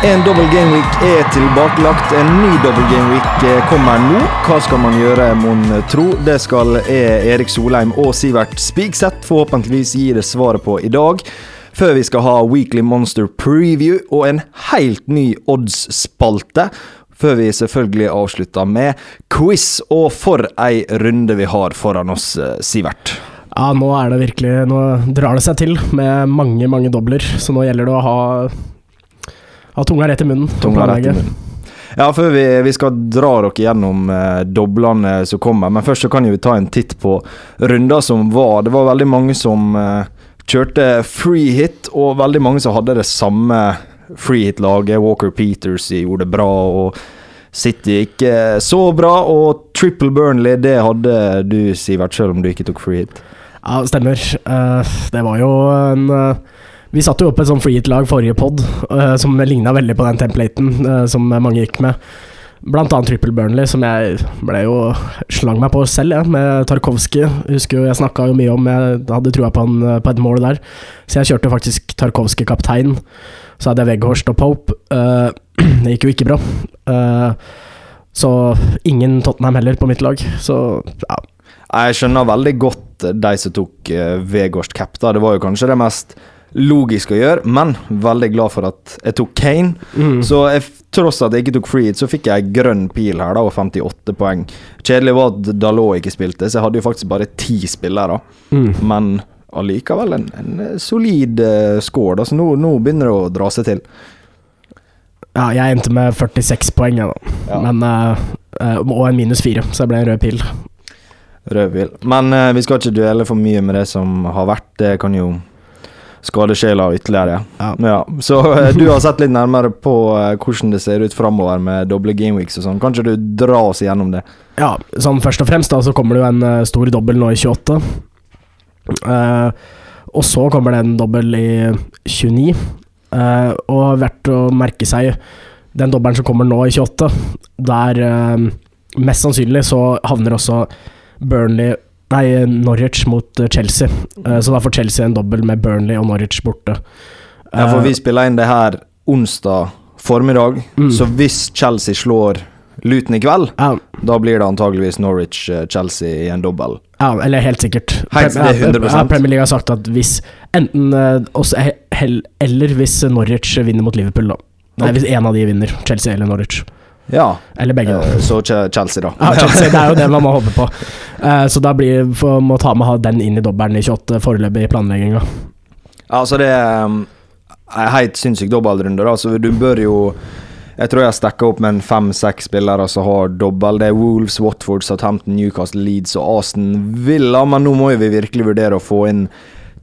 En dobbel gameweek er tilbakelagt. En ny dobbel gameweek eh, kommer nå. Hva skal man gjøre, mon tro? Det skal jeg, Erik Solheim og Sivert Spigseth forhåpentligvis gi det svaret på i dag. Før vi skal ha Weekly Monster Preview og en helt ny odds-spalte. Før vi selvfølgelig avslutter med quiz, og for ei runde vi har foran oss, eh, Sivert. Ja, nå er det virkelig Nå drar det seg til med mange, mange dobler, så nå gjelder det å ha ha tunga rett i munnen. Tunga rett i munnen. Ja, før vi, vi, skal dra dere gjennom eh, doblene som kommer, men først så kan vi ta en titt på runder som var. Det var veldig mange som eh, kjørte free hit, og veldig mange som hadde det samme free hit-laget. Walker Peters gjorde det bra, og City ikke så bra. Og triple Burnley, det hadde du, Sivert, selv om du ikke tok free hit. Ja, stemmer. Uh, det var jo en uh vi satt jo opp et sånn freehit-lag forrige pod, uh, som ligna veldig på den templaten uh, som mange gikk med. Blant annet Triple Burnley, som jeg ble jo slang meg på selv, ja, med Tarkovskij. Husker jo, jeg snakka jo mye om Jeg hadde trua på, han, på et mål der. Så jeg kjørte faktisk Tarkovskij kaptein. Så hadde jeg Veghorst og Pope. Uh, det gikk jo ikke bra. så ingen Tottenham heller på mitt lag. Så ja. Jeg skjønner veldig godt de som tok uh, Weghorst cap. Det var jo kanskje det mest logisk å gjøre, men veldig glad for at jeg tok Kane. Mm. Så jeg, tross at jeg ikke tok free så fikk jeg grønn pil her, da, og 58 poeng. Kjedelig var at Dalot ikke spilte, så jeg hadde jo faktisk bare ti spillere. Mm. Men allikevel en, en solid uh, score, da, så nå, nå, begynner det å dra seg til. Ja, jeg endte med 46 poeng, da. Ja. Men, uh, og en minus fire, så det ble en rød pil. Rød pil. Men uh, vi skal ikke duelle for mye med det som har vært. Det kan jo skade sjela ytterligere. Ja. ja. Så uh, du har sett litt nærmere på uh, hvordan det ser ut framover med doble gameweeks og sånn. Kan ikke du dra oss igjennom det? Ja, sånn først og fremst da så kommer det jo en uh, stor dobbel nå i 28. og så kommer det en dobbel i 29. og verdt å merke seg den dobbelen som kommer nå i 28, der mest sannsynlig så havner også Burnley Nei, Norwich mot eh, Chelsea. Uh, så da får Chelsea en dobbel med Burnley og Norwich borte. Ja, for vi spiller inn det her onsdag formiddag, mm. så hvis Chelsea slår Luton i kveld, ja. da blir det antageligvis Norwich-Chelsea i en dobbel. Ja, eller helt sikkert. Helt, det 100%. Ja, Premier League har sagt at hvis enten oss Eller hvis Norwich vinner mot Liverpool, da. Nei, hvis en av de vinner, Chelsea eller Norwich. Ja. Eller begge. Da. så Chelsea, da. Ja, Chelsea, det er jo det man må håpe på. Uh, så da blir, for, må ta med å ha den inn i dobbelen i 28 foreløpig i planlegginga. Altså det er er helt sinnssyk dobbeltrunde, da. Så du bør jo jeg tror jeg stikker opp med en fem-seks spillere som har dobbel. Det er Wolves, Watford, Southampton, Newcastle, Leeds og Aston Villa. Men nå må vi virkelig vurdere å få inn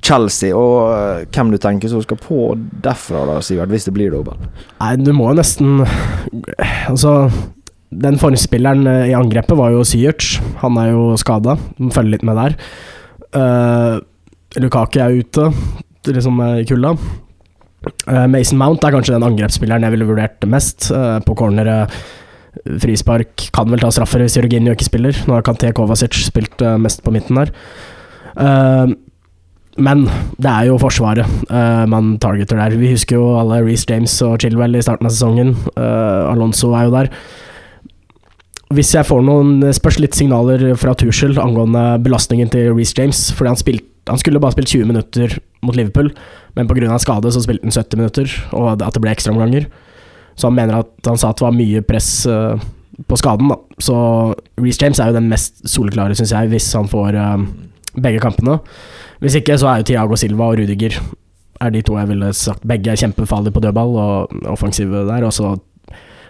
Chelsea. Og uh, hvem du tenker som skal på derfra, da, Sivert, hvis det blir dobbel? Nei, du må jo nesten Altså, den formspilleren eh, i angrepet var jo Syerts. Han er jo skada. Følger litt med der. Uh, Lukaki er ute, liksom i kulda. Uh, Mason Mount er kanskje den angrepsspilleren jeg ville vurdert mest. Uh, på cornere, frispark, kan vel ta straffer hvis Jorginho ikke spiller. Nå har Kanté Kovacic spilt mest på midten der. Men det er jo Forsvaret man targeter der. Vi husker jo alle Reece James og Chilwell i starten av sesongen. Alonso er jo der. Hvis jeg får noen spørs litt signaler fra Tuchel angående belastningen til Reece James Fordi han, spilt, han skulle bare spilt 20 minutter mot Liverpool, men pga. skade så spilte han 70 minutter, og at det ble ekstraomganger. Så han mener at han sa at det var mye press uh, på skaden, da. Så Reece James er jo den mest soleklare, syns jeg, hvis han får begge kampene. Hvis ikke, så er jo Tiago Silva og Rudiger er de to jeg ville sagt. Begge er kjempefarlige på dødball og offensive der. Og så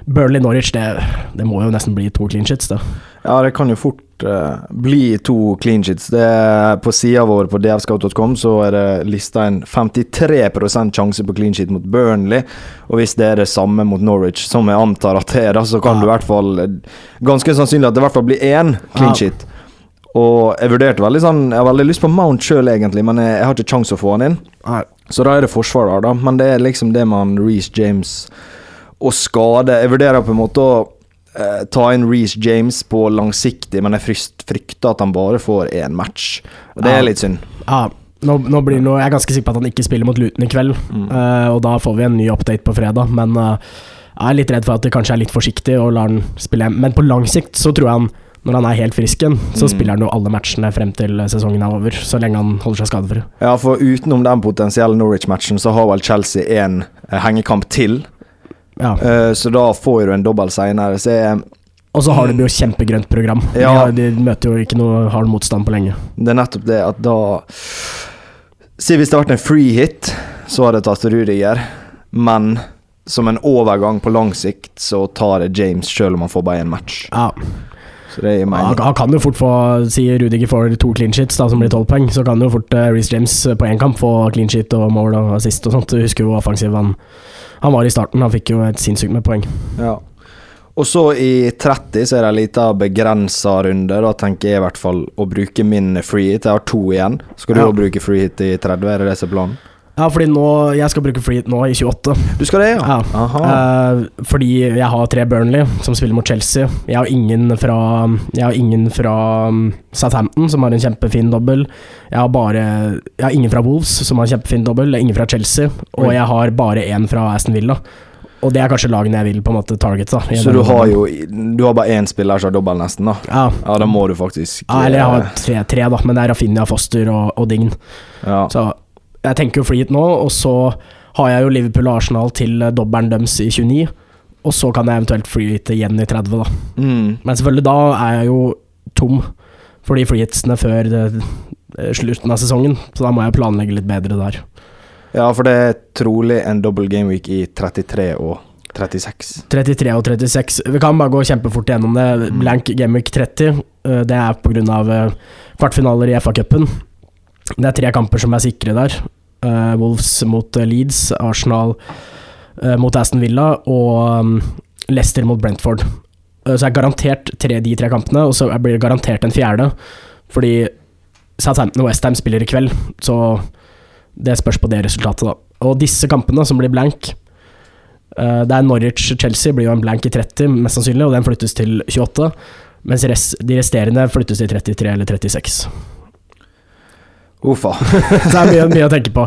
Burnley Norwich, det, det, må jo nesten bli to clean shits, det. Ja, det kan jo fort uh, bli to clean shits. Det på sida vår på dfscout.com så er det lista en 53% sjanse på clean shit mot Burnley. Og hvis det er det samme mot Norwich, som jeg antar at det er, så kan ja. du i hvert fall Ganske sannsynlig at det i hvert fall blir én clean ja. shit. Og jeg vurderte veldig sånn Jeg har veldig lyst på Mount sjøl, egentlig, men jeg, jeg, har ikke kjangs å få han inn. Nei. Så da er det forsvarer, da. Men det er liksom det man Reece James og skade Jeg vurderer på en måte å eh, ta inn Reece James på langsiktig, men jeg frykt, frykter at han bare får én match. Og det ja. er litt synd. Ja, Nå, nå blir noe, jeg er ganske sikker på at han ikke spiller mot Luton i kveld, Mm. eh, og da får vi en ny update på fredag. Men eh, jeg er litt redd for at de kanskje er litt forsiktig og lar han spille. Men på lang sikt så tror jeg han, når han er helt frisk igjen, så Mm. spiller han jo alle matchene frem til sesongen er over. Så lenge han holder seg skadefri. Ja, for utenom den potensielle Norwich-matchen, så har vel Chelsea en eh, hengekamp til. Ja. Uh, så da får du en dobbel seinere. Så jeg, Og så har de jo kjempegrønt program. Ja. de møter jo ikke noe hard motstand på lenge. det er nettopp det at da Si hvis det hadde vært en free hit, så hadde jeg tatt Rudiger. Men som en overgang på lang sikt, så tar jeg James selv om han får bare én match. Ja. Så det Han, mening. han kan jo fort få Si Rudiger får to clean sheets, da, som blir tolv poeng. Så kan jo fort uh, Reece James på én kamp få clean sheet og mål og assist og sånt. Du husker jo offensiv han, han var i starten. Han fikk jo et sinnssykt med poeng. Ja. Og så i 30 så er det en liten begrensa runde. Da tenker jeg i hvert fall å bruke min free hit. Jeg har to igjen. Skal du Ja. bruke free hit i 30? Er det det som er planen? Ja, fordi nå Jeg skal bruke free nå i 28. Du skal det, ja? Ja. Eh, fordi jeg har tre Burnley som spiller mot Chelsea. Jeg har ingen fra Jeg har ingen fra um, Southampton som har en kjempefin dobbel. Jeg har bare Jeg har ingen fra Wolves som har en kjempefin dobbel. Ingen fra Chelsea. Og jeg har bare én fra Aston Villa. Og det er kanskje lagene jeg vil på en måte target. Da, så du har jo Du har bare én spiller som har dobbel, nesten, da? ja. Ja, da må du faktisk ja, eller jeg har eh, tre, tre da, men det er Rafinha, Foster og, og Dign. ja. Så jeg tenker jo free nå, og så har jeg jo Liverpool og Arsenal til eh, dobbelen deres i 29. Og så kan jeg eventuelt flyte igjen i 30, da. Mm. Men selvfølgelig, da er jeg jo tom for de freehitsene før det, eh, slutten av sesongen. Så da må jeg planlegge litt bedre der. ja, for det er trolig en double game week i 33 og 36. 33 og 36. Vi kan bare gå kjempefort gjennom det. Blank Blank Gameweek 30. eh, Det er pga. kvartfinaler i FA-cupen. Det er tre kamper som er sikre der. Eh, Wolves mot eh, Leeds, Arsenal eh, mot Aston Villa og um, Leicester mot Brentford. Så er garantert tre, de tre kampene, og så blir det garantert en fjerde. Fordi Southampton og Westham spiller i kveld, så det spørs på det resultatet, da. Og disse kampene som blir blank Det er Norwich-Chelsea, blir jo en blank i 30, mest sannsynlig, og den flyttes til 28. Mens de resterende flyttes til 33 eller 36. Uffa. Så det er mye, mye å tenke på.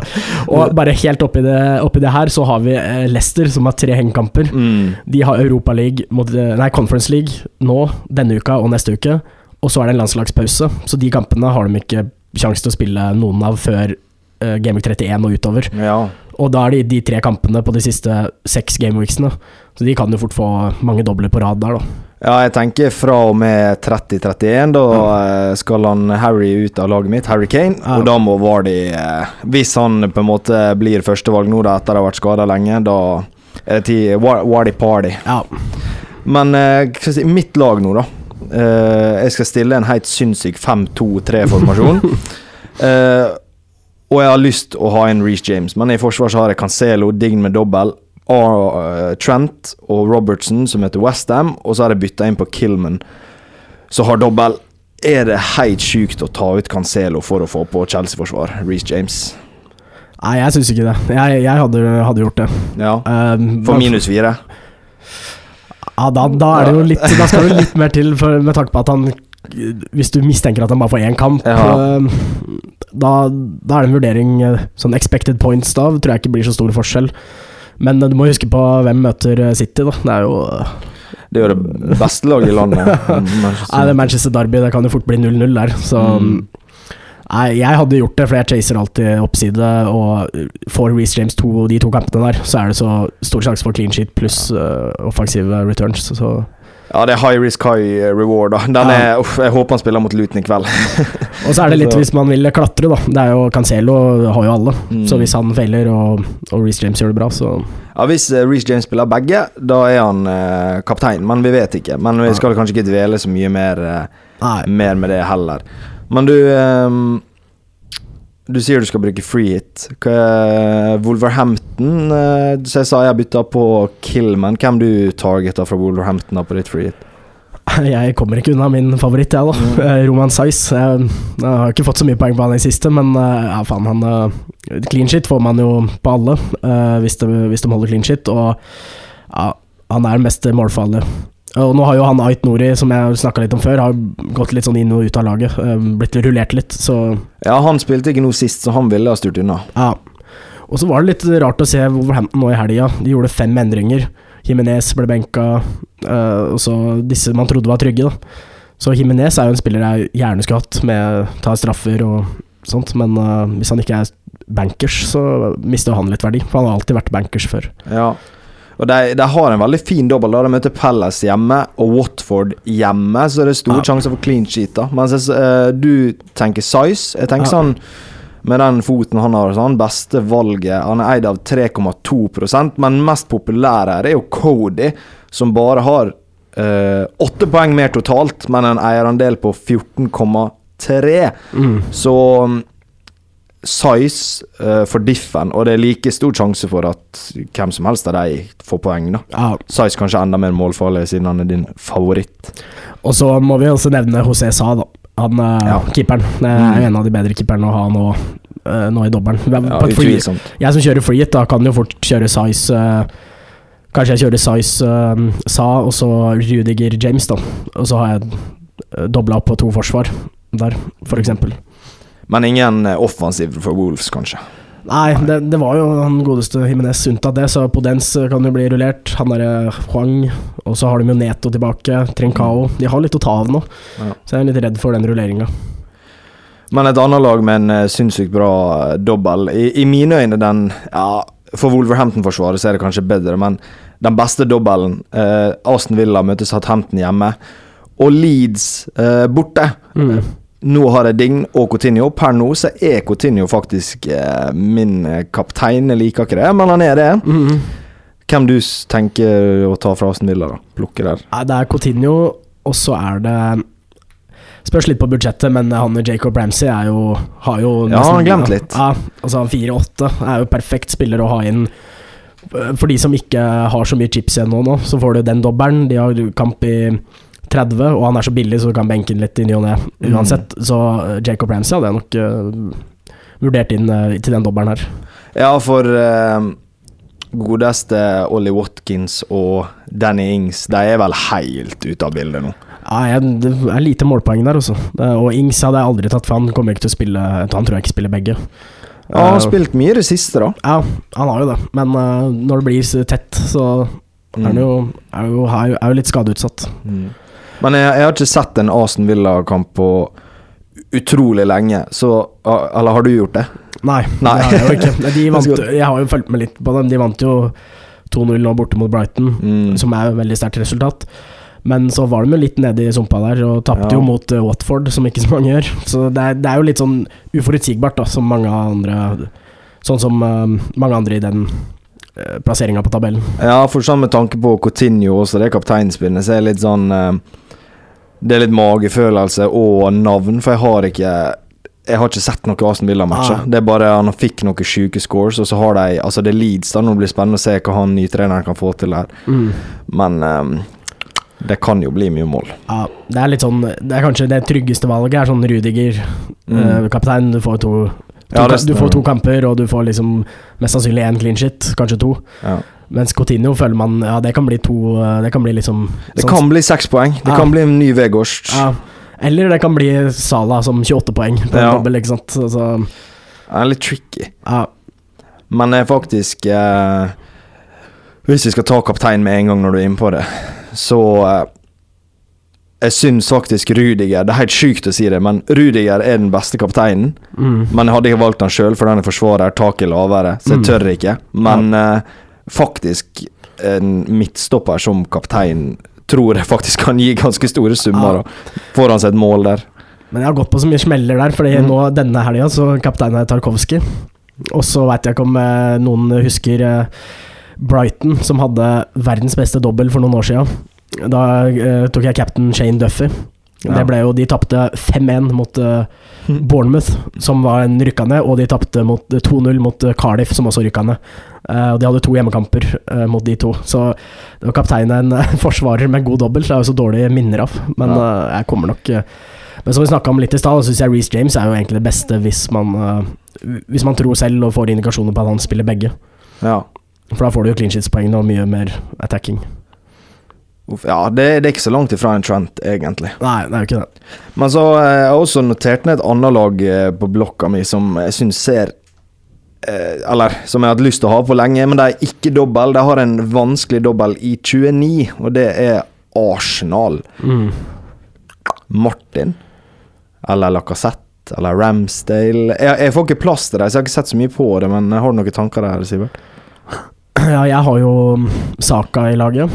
Og bare helt oppi det, oppi det her, så har vi eh, Leicester, som har tre hengekamper. Mm. De har Europaliga mot eh, Nei, Conference League nå, denne uka og neste uke. Og så er det en landslagspause, så de kampene har de ikke sjanse til å spille noen av før uh, Gameweek 31 og utover. Ja. Og da er det de tre kampene på de siste seks gameweeksene. Så de kan jo fort få mange dobler på rad der, da. Ja, jeg tenker fra og med 30-31. Da mm. skal han Harry ut av laget mitt, Harry Kane. Ja. Og da må Vardy eh, Hvis han på en måte blir førstevalg nå da, etter å ha vært skada lenge, da er det tid Vardy party. Ja. Men eh, si, mitt lag nå, da. Eh, jeg skal stille en helt sinnssyk 5-2-3-formasjon. Eh, og jeg har lyst å ha en Reece James, men i forsvar så har jeg Cancelo, Dign med dobbel, eh, Trent og Robertson som heter Westham, og så har jeg bytta inn på Kilman, som har dobbel. Er det helt sjukt å ta ut Cancelo for å få på Chelsea-forsvar? Reece James. Nei, jeg syns ikke det. Jeg, jeg hadde, hadde gjort det. Ja. Um, For minus fire. Ja, da, da er det jo litt Da skal det litt mer til, for, med tanke på at han Hvis du mistenker at han bare får én kamp, Ja. um, da, da er det en vurdering eh, Sånn expected points da tror jeg ikke blir så stor forskjell. Men eh, du må huske på hvem møter eh, City, da. Det er jo eh, Det er jo det beste laget i landet. Nei, det er Manchester Derby, det kan jo fort bli 0-0 der. Så Mm. Nei, jeg hadde gjort det, for jeg chaser alltid oppside. Og får Reece James to, de to kampene der, så er det så stor sjanse for clean sheet pluss uh, offensive returns. Så Ja, det er high risk, high reward. da er, uff, Jeg håper han spiller mot Luton i kveld. Og så er det litt hvis man vil klatre, da. Det er jo Cancelo har jo alle. Mm. Så hvis han feiler og, og Reece James gjør det bra, så Ja, Hvis uh, Reece James spiller begge, da er han eh, kaptein, men vi vet ikke. Men vi skal kanskje ikke dvele så mye mer, eh, mer med det heller. Men du ehm, Du sier du skal bruke free hit. Er Wolverhampton eh, Så jeg sa jeg bytta på Killman. Hvem du targeta fra Wolverhampton da på ditt free hit? Jeg kommer ikke unna min favoritt, jeg, da. Mm. Roman Size. Jeg, jeg har ikke fått så mye poeng på han i siste, men eh, ja, faen, han eh, Clean shit får man jo på alle, eh, hvis, de, hvis de holder clean shit. Og ja, han er den mest målfallet. Og nå har jo han Ait Nori, som jeg snakka litt om før, har gått litt sånn inn og ut av laget. eh, Blitt rullert litt, så Ja, han spilte ikke noe sist, så han ville ha styrt unna. ja. Og så var det litt rart å se Wolverhampton nå i helga. De gjorde fem endringer. Jimenez ble benka, eh, og så disse man trodde var trygge, da. Så Jimenez er jo en spiller jeg gjerne skulle hatt, med ta straffer og sånt, men uh, hvis han ikke er bankers, så mister han litt verdi. For han har alltid vært bankers før. Ja. Og de, de har en veldig fin dobbel. De møter Palace hjemme og Watford hjemme, så det er store Ja. sjanser for clean sheet. da Mens jeg, eh, du tenker size. Jeg tenker Ja. sånn med den foten han har, sånn beste valget Han er eid av 3,2% men mest populære her er jo Cody, som bare har eh, åtte poeng mer totalt, men en eierandel på 14,3. Mm. Så um, size eh, for diffen, og det er like stor sjanse for at hvem som helst av de får poeng. da Ja. Size kanskje enda mer målfarlig, siden han er din favoritt. Og så må vi også nevne José Sa, da. Han eh, Ja. keeperen. Det er jo en av de bedre keeperne å ha nå, eh, nå i dobbelen. Ja, free- Jeg som kjører freehit, da kan jo fort kjøre size eh, Kanskje jeg kjører size Sa, og så Rudiger James, da. Og så har jeg dobla opp på to forsvar der, for eksempel. Men ingen offensiv for Wolves, kanskje. Nei, det, det var jo han godeste Jimenez unntatt det, så Podens kan jo bli rullert. Han derre Huang, og så har de jo Neto tilbake. Trincao. De har litt å ta av nå, Ja. så jeg er litt redd for den rulleringa. Men et annet lag med en eh, sinnssykt bra eh, dobbel. I, I mine øyne den Ja, for Wolverhampton-forsvaret så er det kanskje bedre, men den beste dobbelen eh, Aston Villa møter Southampton hjemme, og Leeds eh, borte. Mm. Nå har jeg Ding og Coutinho. Per nå så er Coutinho faktisk eh, min eh, kaptein. Jeg liker ikke det, men han er det. Mm. Hvem du tenker å ta fra Aston Villa, da? Plukke der. Nei, det er Coutinho, og så er det Spørs litt på budsjettet, men han Jacob Ramsey er jo Har jo Ja, han har glemt litt. Ja, altså 4-8 er jo perfekt spiller å ha inn. For de som ikke har så mye chips igjen nå, nå så får du den dobbelen. De har kamp i 30, og han er så billig, så du kan benke den litt i ny og ne Mm. uansett. Så eh, Jacob Ramsey hadde jeg nok uh, vurdert inn uh, til den dobbelen her. Ja, for uh, godeste Ollie Watkins og Danny Ings, de er vel helt ute av bildet nå. Ja, det er lite målpoeng der, også. Det, og Ings hadde jeg aldri tatt, for han kommer ikke til å spille Han tror jeg ikke spiller begge. Ja, han har spilt mye i det siste, da. Ja, han har jo det, men når det blir tett, så er han er jo, er jo, er jo litt skadeutsatt. Mm. Men jeg, jeg har ikke sett en Aston Villa-kamp på utrolig lenge, så Eller har du gjort det? Nei, Nei. det har jeg jo ikke. De vant, jeg har jo fulgt med litt på dem. De vant jo 2-0 nå borte mot Brighton, Mm. som er et veldig sterkt resultat. Men så var de jo litt nede i sumpa der, og tapte Ja. jo mot eh, Watford, som ikke så mange gjør. Så det er, det er jo litt sånn uforutsigbart, da, som mange andre Sånn som uh, mange andre i den plasseringa på tabellen. Ja, for sånn med tanke på Coutinho også, det kapteinspillet, så er det litt sånn eh, Det er litt magefølelse og navn, for jeg har ikke jeg har ikke sett noe Aston Villa-matcher. Ah. Det er bare han fikk noen sjuke scores, og så har de Altså, det er Leeds, da. Nå blir det spennende å se hva han nytreneren kan få til her. Men um, det kan jo bli mye mål. Ja, det er litt sånn Det er kanskje det tryggeste valget er sånn Rudiger, Mm. eh, kaptein. Du får to, Ja, du får to kamper, og du får liksom mest sannsynlig én clean shit, kanskje to. Ja. Mens Coutinho føler man Ja, det kan bli to eh, Det kan bli liksom Det sånn- kan bli seks poeng. Det Ja. kan bli en ny Vegårst. ja. Eller det kan bli Sala som 28 poeng på en dobbel, ikke sant. Så, så, Det er litt tricky. ja. Men det er faktisk eh, Hvis vi skal ta kaptein med en gang når du er inne på det, så eh, Jeg syns faktisk Rudiger Det er helt sjukt å si det, men Rudiger er den beste kapteinen. Mm. Men jeg hadde ikke valgt han sjøl, for den er forsvarer, taket er lavere, så jeg Mm. tør ikke. Men eh, faktisk en midtstopper som kaptein tror jeg faktisk kan gi ganske store summer. Ja. Får han seg et mål der. Men jeg har gått på så mye smeller der, Fordi Mm. nå denne helga så kaptein er Tarkovskij. Og så veit jeg ikke om eh, noen husker eh, Brighton, som hadde verdens beste dobbel for noen år sia. Da uh, tok jeg cap'n Shane Duffy. Ja. Det ble jo, De tapte 5-1 mot uh, Bournemouth, som var en rykka ned, og de tapte 2-0 mot eh, Cardiff, som også rykka ned. Eh, og De hadde to hjemmekamper uh, mot de to. Så det var kapteinen en forsvarer med god dobbel, så det er jo så dårlige minner av. Men Ja. jeg kommer nok Men som vi snakka om litt i stad, syns jeg Reece James er jo egentlig det beste hvis man Hvis man tror selv og får indikasjoner på at han spiller begge. Ja. For da får du jo clean sheets-poeng og mye mer attacking. Ja, det, det er ikke så langt ifra en Trent, egentlig. Nei, det er jo ikke det. Men så eh, jeg har jeg også notert ned et annet lag eh, på blokka mi som jeg syns ser eh, Eller som jeg har hatt lyst til å ha på lenge, men de er ikke dobbel. De har en vanskelig dobbel i 29, og det er Arsenal. Mm. Martin eller Lacassette eller Ramsdale jeg, jeg får ikke plass til dem, så jeg har ikke sett så mye på det, men har du noen tanker der, Sivert? Ja, jeg har jo Saka i laget.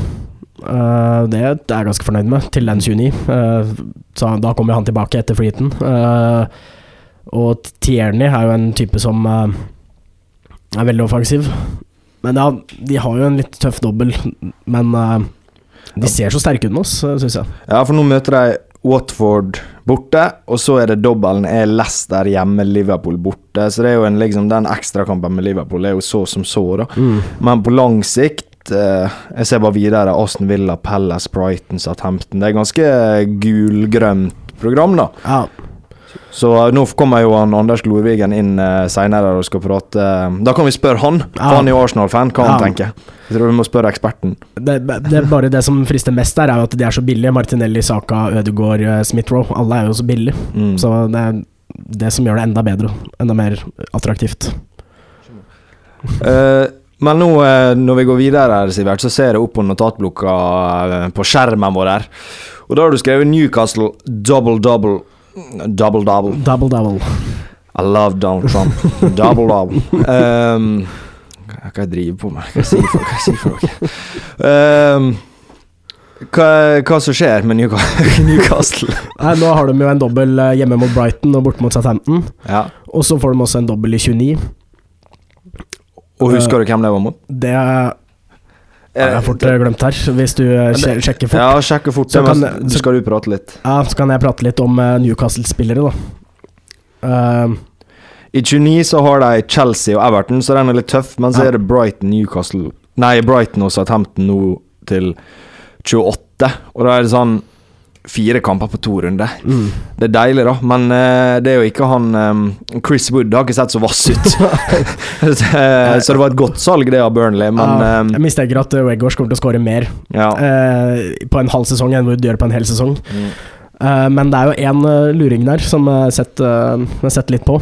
Eh, det er jeg ganske fornøyd med, til den 29. Uh, så da kommer han tilbake etter flyten. Uh, og Tierney er jo en type som eh, er veldig offensiv. Men ja, de har jo en litt tøff dobbel, men eh, de ser så sterke ut med oss, syns jeg. Ja, for nå møter de Watford borte, og så er det dobbelen er Leicester hjemme, Liverpool borte. Så det er jo en, liksom, den ekstrakampen med Liverpool er jo så som så, da. Men på lang sikt eh, Jeg ser bare videre. Aston Villa, Palace, Brighton, Southampton. Det er ganske gulgrønt program, da. Ja, Så eh, nå kommer jo han Anders Glorvigen inn uh, seinere og skal prate Da kan vi spørre han, Ja. han er jo Arsenal-fan, hva han Ja. tenker. Jeg tror vi må spørre eksperten. det, det er bare det som frister mest der, er jo at de er så billige. Martinelli, Saka, Ødegaard, Smithrow Smith-Roe. Alle er jo så billige. Mm. Så det er det som gjør det enda bedre. Enda mer attraktivt. Eh, men nå eh, når vi går videre, her, Sivert, så ser jeg opp på notatblokka eh, på skjermen vår her. Og da har du skrevet Newcastle double double. Double double. Double double. I love Donald Trump. double double. Um, hva jeg driver på med? Hva jeg sier for, hva jeg sier for dere? Um, hva, hva som skjer med Newcastle? Nei, nå har de jo en dobbel eh, hjemme mot Brighton og borte mot Southampton. Ja. Og så får de også en dobbel i 29. Og husker du hvem det var mot? Det har jeg fort eh, glemt her, hvis du eh, sjekker fort. Ja, sjekker fort. Så kan- så- skal du prate litt? Ja, Så kan jeg prate litt om eh, Newcastle-spillere, da. Uh, I 29 så har de Chelsea og Everton, så den er litt tøff. Men så Ja. er det Brighton, Newcastle Nei, Brighton og Southampton nå til 28. Og da er det sånn fire kamper på to runder. mm. Det er deilig, da, men uh, det er jo ikke han um, Chris Wood har ikke sett så vass ut. Eh, så det var et godt salg, det av Burnley, men Ja, jeg mistenker at Weggårds kommer til å skåre mer ja. uh, på en halv sesong enn Wood gjør på en hel sesong. Mm. Uh, men det er jo én luring der som jeg har sett, litt på.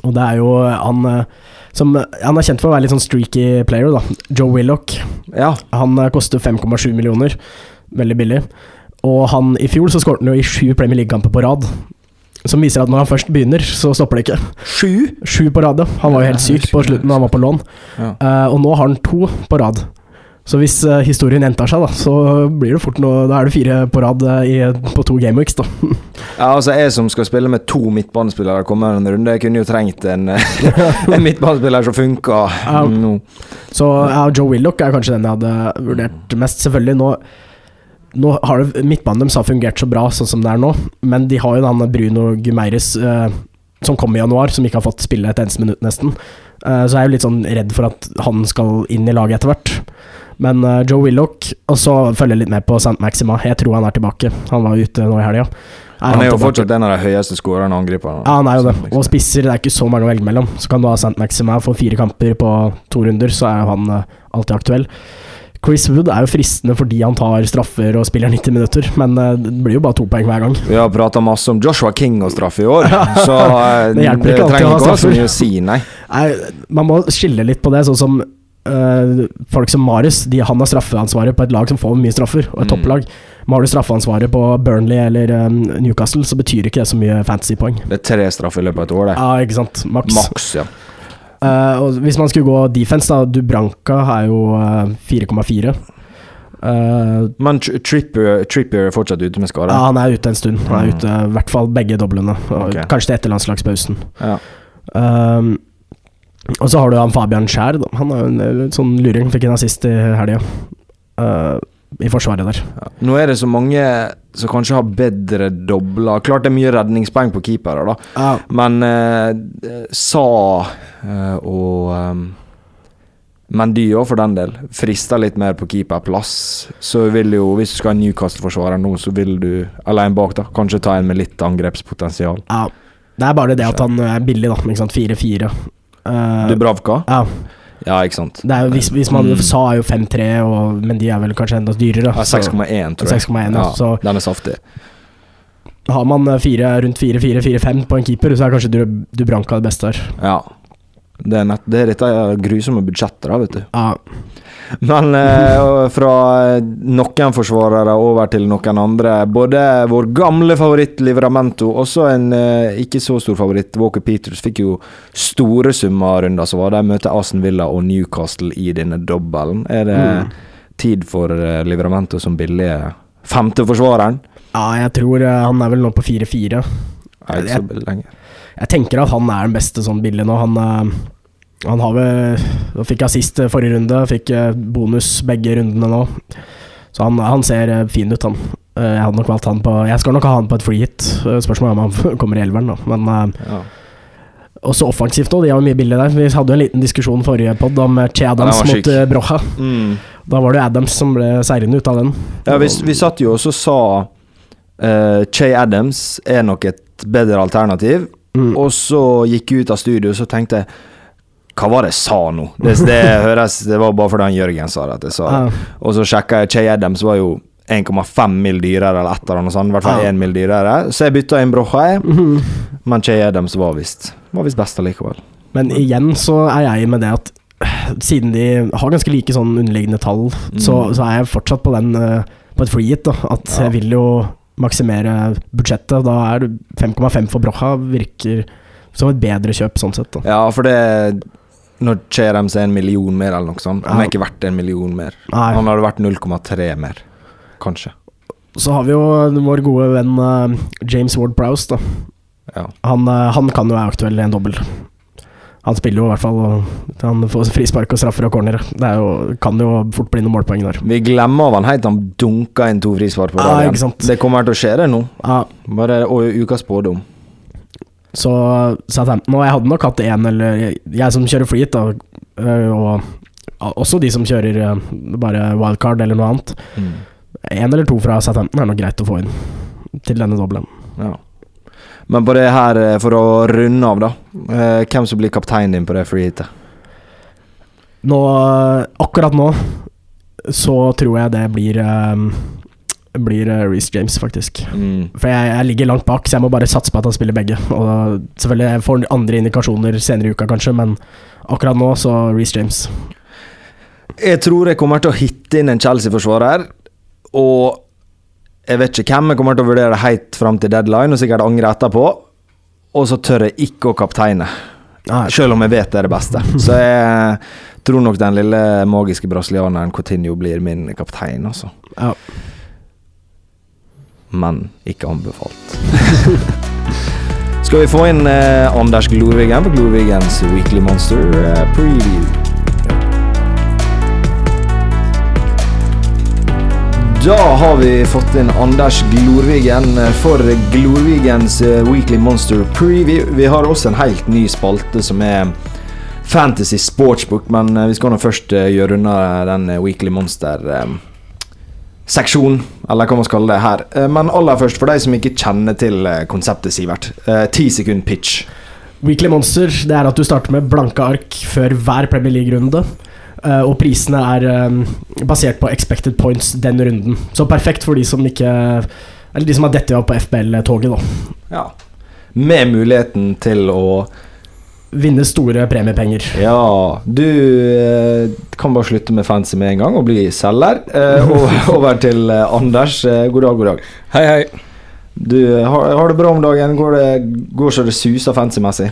Og det er jo han som Han er kjent for å være litt sånn streaky player, da. Joe Willoch. ja. Han koster 5,7 millioner. Veldig billig. Og han i fjor så skåret han jo i sju Premier League-kamper på rad. Som viser at når han først begynner, så stopper det ikke. Sju? Sju på rad. Han var jo helt syk på slutten da han var på lån. Ja. Uh, og nå har han to på rad. Så hvis uh, historien gjentar seg, da, så blir det fort noe Da er det fire på rad eh, i, på to gameweeks, da. ja, altså jeg som skal spille med to midtbanespillere kommende runde, jeg kunne jo trengt en, en midtbanespiller som funka nå. Så ja, Joe Willoch er kanskje den jeg hadde vurdert mest. Selvfølgelig, nå nå har det, Midtbanen deres har fungert så bra sånn som det er nå, men de har jo denne Bruno Gumeires eh, som kom i januar, som ikke har fått spille et eneste minutt, nesten. Eh, så jeg er jo litt sånn redd for at han skal inn i laget etter hvert. Men eh, Joe Willoch, og så følger jeg litt med på St. Maxima. Jeg tror han er tilbake. Han var ute nå i helga. Han er jo tilbake? fortsatt en av de høyeste skårerne angriperne. Ja, han er jo det. Og spisser, det er ikke så mange å velge mellom. Så kan du ha St. Maxima få fire kamper på to runder, så er han eh, alltid aktuell. Chris Wood er jo fristende fordi han tar straffer og spiller 90 minutter, men eh, det blir jo bare to poeng hver gang. Vi har prata masse om Joshua King og straff i år, så eh, Det hjelper ikke trenger ikke å ha så mye å si, nei. Nei, man må skille litt på det, sånn som øh, folk som Marius. De, han har straffeansvaret på et lag som får mye straffer, og et Mm. topplag. Men har du straffeansvaret på Burnley eller eh, Newcastle, så betyr ikke det så mye fantasypoeng. Det er tre straffer i løpet av et år, det. Ja, ikke sant. Maks. Maks, ja. Eh, og hvis man skulle gå defense, da Dubranka er jo eh, 4,4. Uh, Men tripper Trippier, Trippier er fortsatt ute med skade. ja, han er ute en stund. Han er Mm. ute i hvert fall begge doblene. Okay. Kanskje til etter landslagspausen. Ja. Um, og så har du han Fabian Skjær. Han er jo en eh, sånn luring. Fikk en assist i helga. Uh, I forsvaret der. Ja. Nå er det så mange som kanskje har bedre dobler. Klart det er mye redningspoeng på keepere, da. Ja, Men eh, Sa eh, og um, Mendy òg, for den del, frister litt mer på keeperplass. Så vil jo, hvis du skal ha en Newcastle-forsvarer nå, så vil du, alene bak, da, kanskje ta en med litt angrepspotensial. ja. Det er bare det at han er billig, da. Ikke 4-4. Uh, Dubravka? ja. Ja, ikke sant. Det er jo, hvis, hvis man Mm. sa er jo 5-3, men de er vel kanskje enda dyrere. Ja, 6,1, tror jeg. 6,1, ja, så- Den er saftig. har man eh, fire, rundt 4-4-4-5 på en keeper, så er kanskje du Dubranka det beste her. Ja. Det er, nett, det er dette grusomme budsjettet, da, vet du. Ja, Men eh, fra noen forsvarere over til noen andre. Både vår gamle favoritt Livramento, også en eh, ikke så stor favoritt, Walker Peters, fikk jo store summer runder som var. De møter Aston Villa og Newcastle i denne dobbelen. Er det Mm. tid for eh, Livramento som billige femteforsvareren? ja jeg tror eh, han er vel nå på 4-4. Nei, ikke så billig. Jeg tenker at han er den beste sånn billig nå. Han, eh, han har vel fikk assist eh, forrige runde, fikk eh, bonus begge rundene nå. Så han, han ser eh, fin ut, han. Jeg hadde nok valgt han på Jeg skal nok ha han på et free hit. Spørsmålet er om han kommer i elveren, da. Men Ja. også offensivt òg, de har mye billig der. Vi hadde jo en liten diskusjon forrige pod om Che Adams mot Brocha. Mm. Da var det Adams som ble seirende ut av den. Ja, vi, vi satt jo også og sa uh, Che Adams er nok et bedre alternativ. Mm. Og så gikk jeg ut av studio, så tenkte jeg Hva var det jeg sa nå? Det, det høres Det var bare fordi han Jørgen sa det at jeg sa det. Og så sjekka jeg Che Adams var jo 1,5 mil dyrere eller et eller annet sånt. I hvert fall Ja. 1 mil dyrere. Så jeg bytta inn Brocha, jeg. Mhm. Men Che Adams var visst Var visst best allikevel. Men igjen så er jeg med det at siden de har ganske like sånn underliggende tall, så, Mm. så er jeg fortsatt på den øh, på et free hit. da At Ja. jeg vil jo maksimere budsjettet. Da er det 5,5 for Brocha virker som et bedre kjøp, sånn sett. da Ja, for det Når skjer de seg en million mer eller noe sånt Han er ikke verdt en million mer. Nei. Han hadde vært 0,3 mer. Kanskje. Så har vi jo vår gode venn uh, James Ward Prowse. da Ja. han, uh, han kan jo være aktuell i en dobbel. Han spiller jo i hvert fall, og han får frispark og straffer og corner. Det jo, kan jo fort bli noen målpoeng der. Vi glemmer av han helt han dunka inn to frispark på ikke sant. det kommer til å skje, det nå. Ja, Bare og ukas spådom. Så Southampton Og jeg hadde nok hatt én, eller jeg som kjører flyt, da, øh, og også de som kjører øh, bare wildcard eller noe annet. Én eller to fra Southampton er nok greit å få inn til denne dobbelen. Ja. Men på det her, eh, for å runde av, da. Hvem som blir kapteinen din på det freeheatet? Nå, akkurat nå, så tror jeg det blir øh, blir øh, Reece James, faktisk. Mm. For jeg, jeg ligger langt bak, så jeg må bare satse på at han spiller begge. Og selvfølgelig jeg får andre indikasjoner senere i uka, kanskje, men akkurat nå så Reece James. Jeg tror jeg kommer til å hitte inn en Chelsea-forsvarer, og jeg vet ikke hvem jeg kommer til å vurdere helt fram til deadline, og sikkert angre etterpå. Og så tør jeg ikke å kapteine, selv om jeg vet det er det beste. Så jeg tror nok den lille magiske brasilianeren Coutinho blir min kaptein, altså. ja. Men ikke anbefalt. Skal vi få inn eh, Anders Glorvigen på Glorvigens Weekly Monster eh, preview? Da har vi fått inn Anders Glorvigen eh, for Glorvigens eh, Weekly Monster Preview. Vi har også en helt ny spalte som er Fantasy Sportsbook, men eh, vi skal nå først gjøre unna den Weekly Monster. eh, Monster-seksjonen, eller hva man skal kalle det her. Eh, Men aller først, for de som ikke kjenner til eh, konseptet, Sivert. eh, Ti sekund pitch. Weekly Monster det er at du starter med blanke ark før hver Premier League-runde. og prisene er basert på expected points den runden. Så perfekt for de som ikke Eller de som har dette av på FBL-toget, da. Ja. Med muligheten til å Vinne store premiepenger. Ja, du eh, kan bare slutte med fancy med en gang og bli selger. Eh, og over til eh, Anders. Eh, god dag, god dag. Hei, hei. Du, eh, har, har det bra om dagen? Går det går så det suser fancy-messig?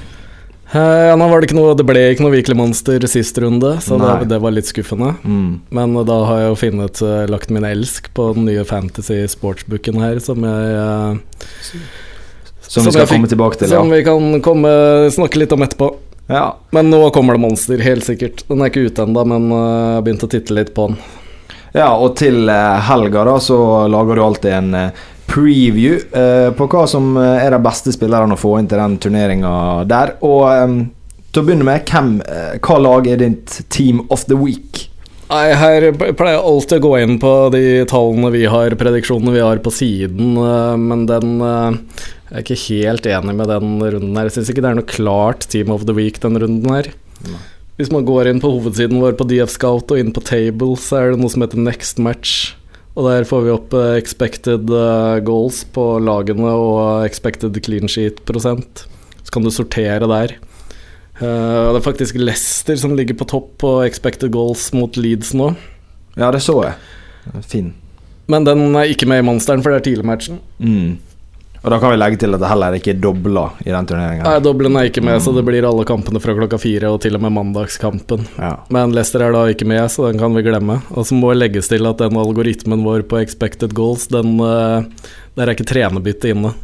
Eh, ja, nå var det, ikke noe, det ble ikke noe virkelig Monster sist runde, så det, det var litt skuffende. Mm. Men da har jeg jo funnet eh, lagt min elsk på den nye fantasy sportsbooken her, som jeg eh, Som, Som vi skal fikk- komme tilbake til, Som ja. vi kan komme, snakke litt om etterpå. ja. Men nå kommer det Monster, helt sikkert. Den er ikke ute ennå, men eh, jeg har begynt å titte litt på den. Ja, og til eh, helga da så lager du alltid en eh, preview eh, på hva som er de beste spillerne å få inn til den turneringa der. Og eh, til å begynne med, hvem, eh, hva lag er ditt team of the week? Nei, her pleier jeg alltid å gå inn på de tallene vi har, prediksjonene vi har på siden, men den Jeg er ikke helt enig med den runden her. Jeg syns ikke det er noe klart Team of the Week den runden her. Hvis man går inn på hovedsiden vår på DF Scout og inn på Table, så er det noe som heter Next Match. Og der får vi opp eh, expected eh, goals på lagene og expected clean sheet-prosent. Så kan du sortere der. Eh, det er faktisk Leicester som ligger på topp på expected goals mot Leeds nå. Ja, det så jeg. Fin. Men den er ikke med i Monsteren, for det er tidligmatchen. Mm. Og da kan vi legge til at det heller ikke er dobla i den turneringa. Nei, doblen er ikke med, så det blir alle kampene fra klokka fire, og til og med mandagskampen. Ja. Men Leicester er da ikke med, så den kan vi glemme. Og så må legges til at den algoritmen vår på expected goals, den eh, Der er ikke trenerbytte inne.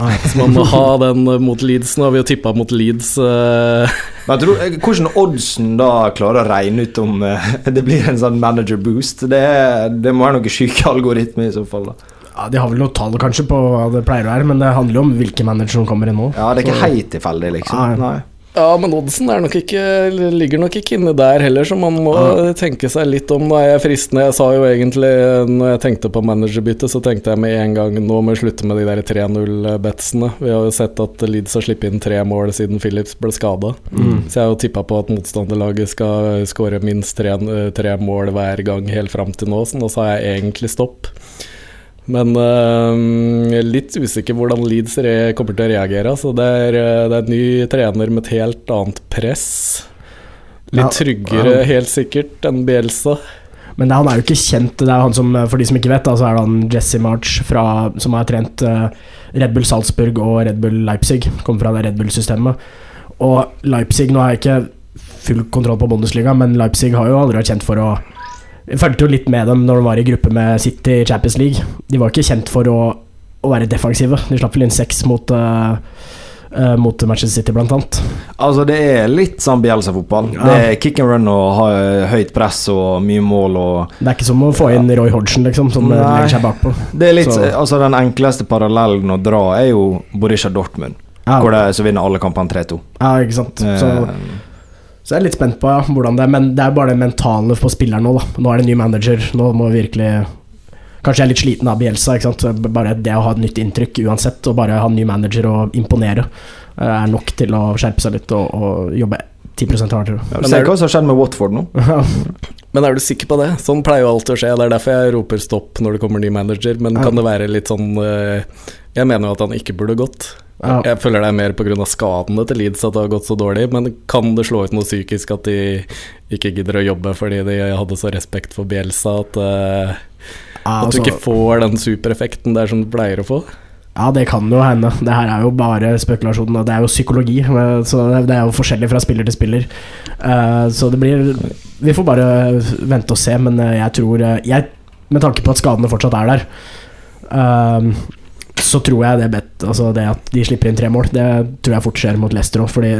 Så man må ha den eh, mot Leeds. Nå har vi jo tippa mot Leeds. eh, Men jeg tror, Hvordan oddsen da klarer å regne ut om det blir en sånn manager boost, det, det må være noen syke algoritmer i så fall. da Ja, De har vel noe tall kanskje på hva det pleier å være, men det handler jo om hvilke manager som kommer inn nå. Ja, Det er ikke helt tilfeldig, liksom. Nei. Nei. Ja, men oddsen er nok ikke, ligger nok ikke inne der heller, så man må tenke seg litt om. Nå er jeg fristende. Jeg sa jo egentlig, når jeg tenkte på managerbytte, så tenkte jeg med en gang nå må vi slutte med de der 3-0-betsene. Vi har jo sett at Leeds har sluppet inn tre mål siden Phillips ble skada. Mm. Så jeg har jo tippa på at motstanderlaget skal skåre minst tre, tre mål hver gang helt fram til nå, så nå sa jeg egentlig stopp. Men øh, jeg er litt usikker hvordan Leeds kommer til å reagere. Så det er, øh, det er en ny trener med et helt annet press. Litt tryggere, helt sikkert, enn Bielsa. Men han er jo ikke kjent. Det er han som, For de som ikke vet, da, så er det han Jesse March fra, som har trent eh, Red Bull Salzburg og Red Bull Leipzig. Kommer fra det Red Bull-systemet. Og Leipzig Nå har jeg ikke full kontroll på Bundesliga, men Leipzig har jo aldri vært kjent for å Jeg fulgte jo litt med dem når de var i gruppe med City i Champions League. De var ikke kjent for å, å være defensive. De slapp vel inn seks mot uh, eh, mot Manchester City, blant annet. Altså, det er litt sånn Bielsa-fotball. Ja. Det er kick and run og ha, høyt press og mye mål og Det er ikke som å få inn Roy Hodgson, liksom, som eh, Nei. legger seg bakpå. Det er litt Så- Altså, den enkleste parallellen å dra er jo Borussia Dortmund, Ja, hvor de så vinner alle kampene 3-2. ja ikke sant. Så Eh, Så jeg er litt spent på ja, hvordan det er, men det er bare det mentale på spilleren nå. da Nå er det ny manager, nå må vi virkelig Kanskje jeg er litt sliten av Bielsa. Ikke sant? Bare det å ha et nytt inntrykk uansett, og bare ha en ny manager og imponere, eh, er nok til å skjerpe seg litt og, og jobbe 10 hardere. ja, Men ser er- hva som har skjedd med Watford nå. Men er du sikker på det? Sånn pleier jo alltid å skje. Det er derfor jeg roper stopp når det kommer ny manager. Men Ja. kan det være litt sånn øh, Jeg mener jo at han ikke burde gått. Ja. Jeg føler det er mer pga. skadene til Leeds at det har gått så dårlig. Men kan det slå ut noe psykisk at de ikke gidder å jobbe fordi de hadde så respekt for Bielsa at, uh, Ja, at du altså, ikke får den supereffekten der som du pleier å få? ja, det kan jo hende. Det her er jo bare spekulasjon, det er jo psykologi. Så det- er jo forskjellig fra spiller til spiller. Uh, Så det blir Vi får bare vente og se, men eh, jeg tror jeg, Med tanke på at skadene fortsatt er der, uh, så tror jeg det, bet, altså det at de slipper inn tre mål, det tror jeg fort skjer mot Leicester òg. Fordi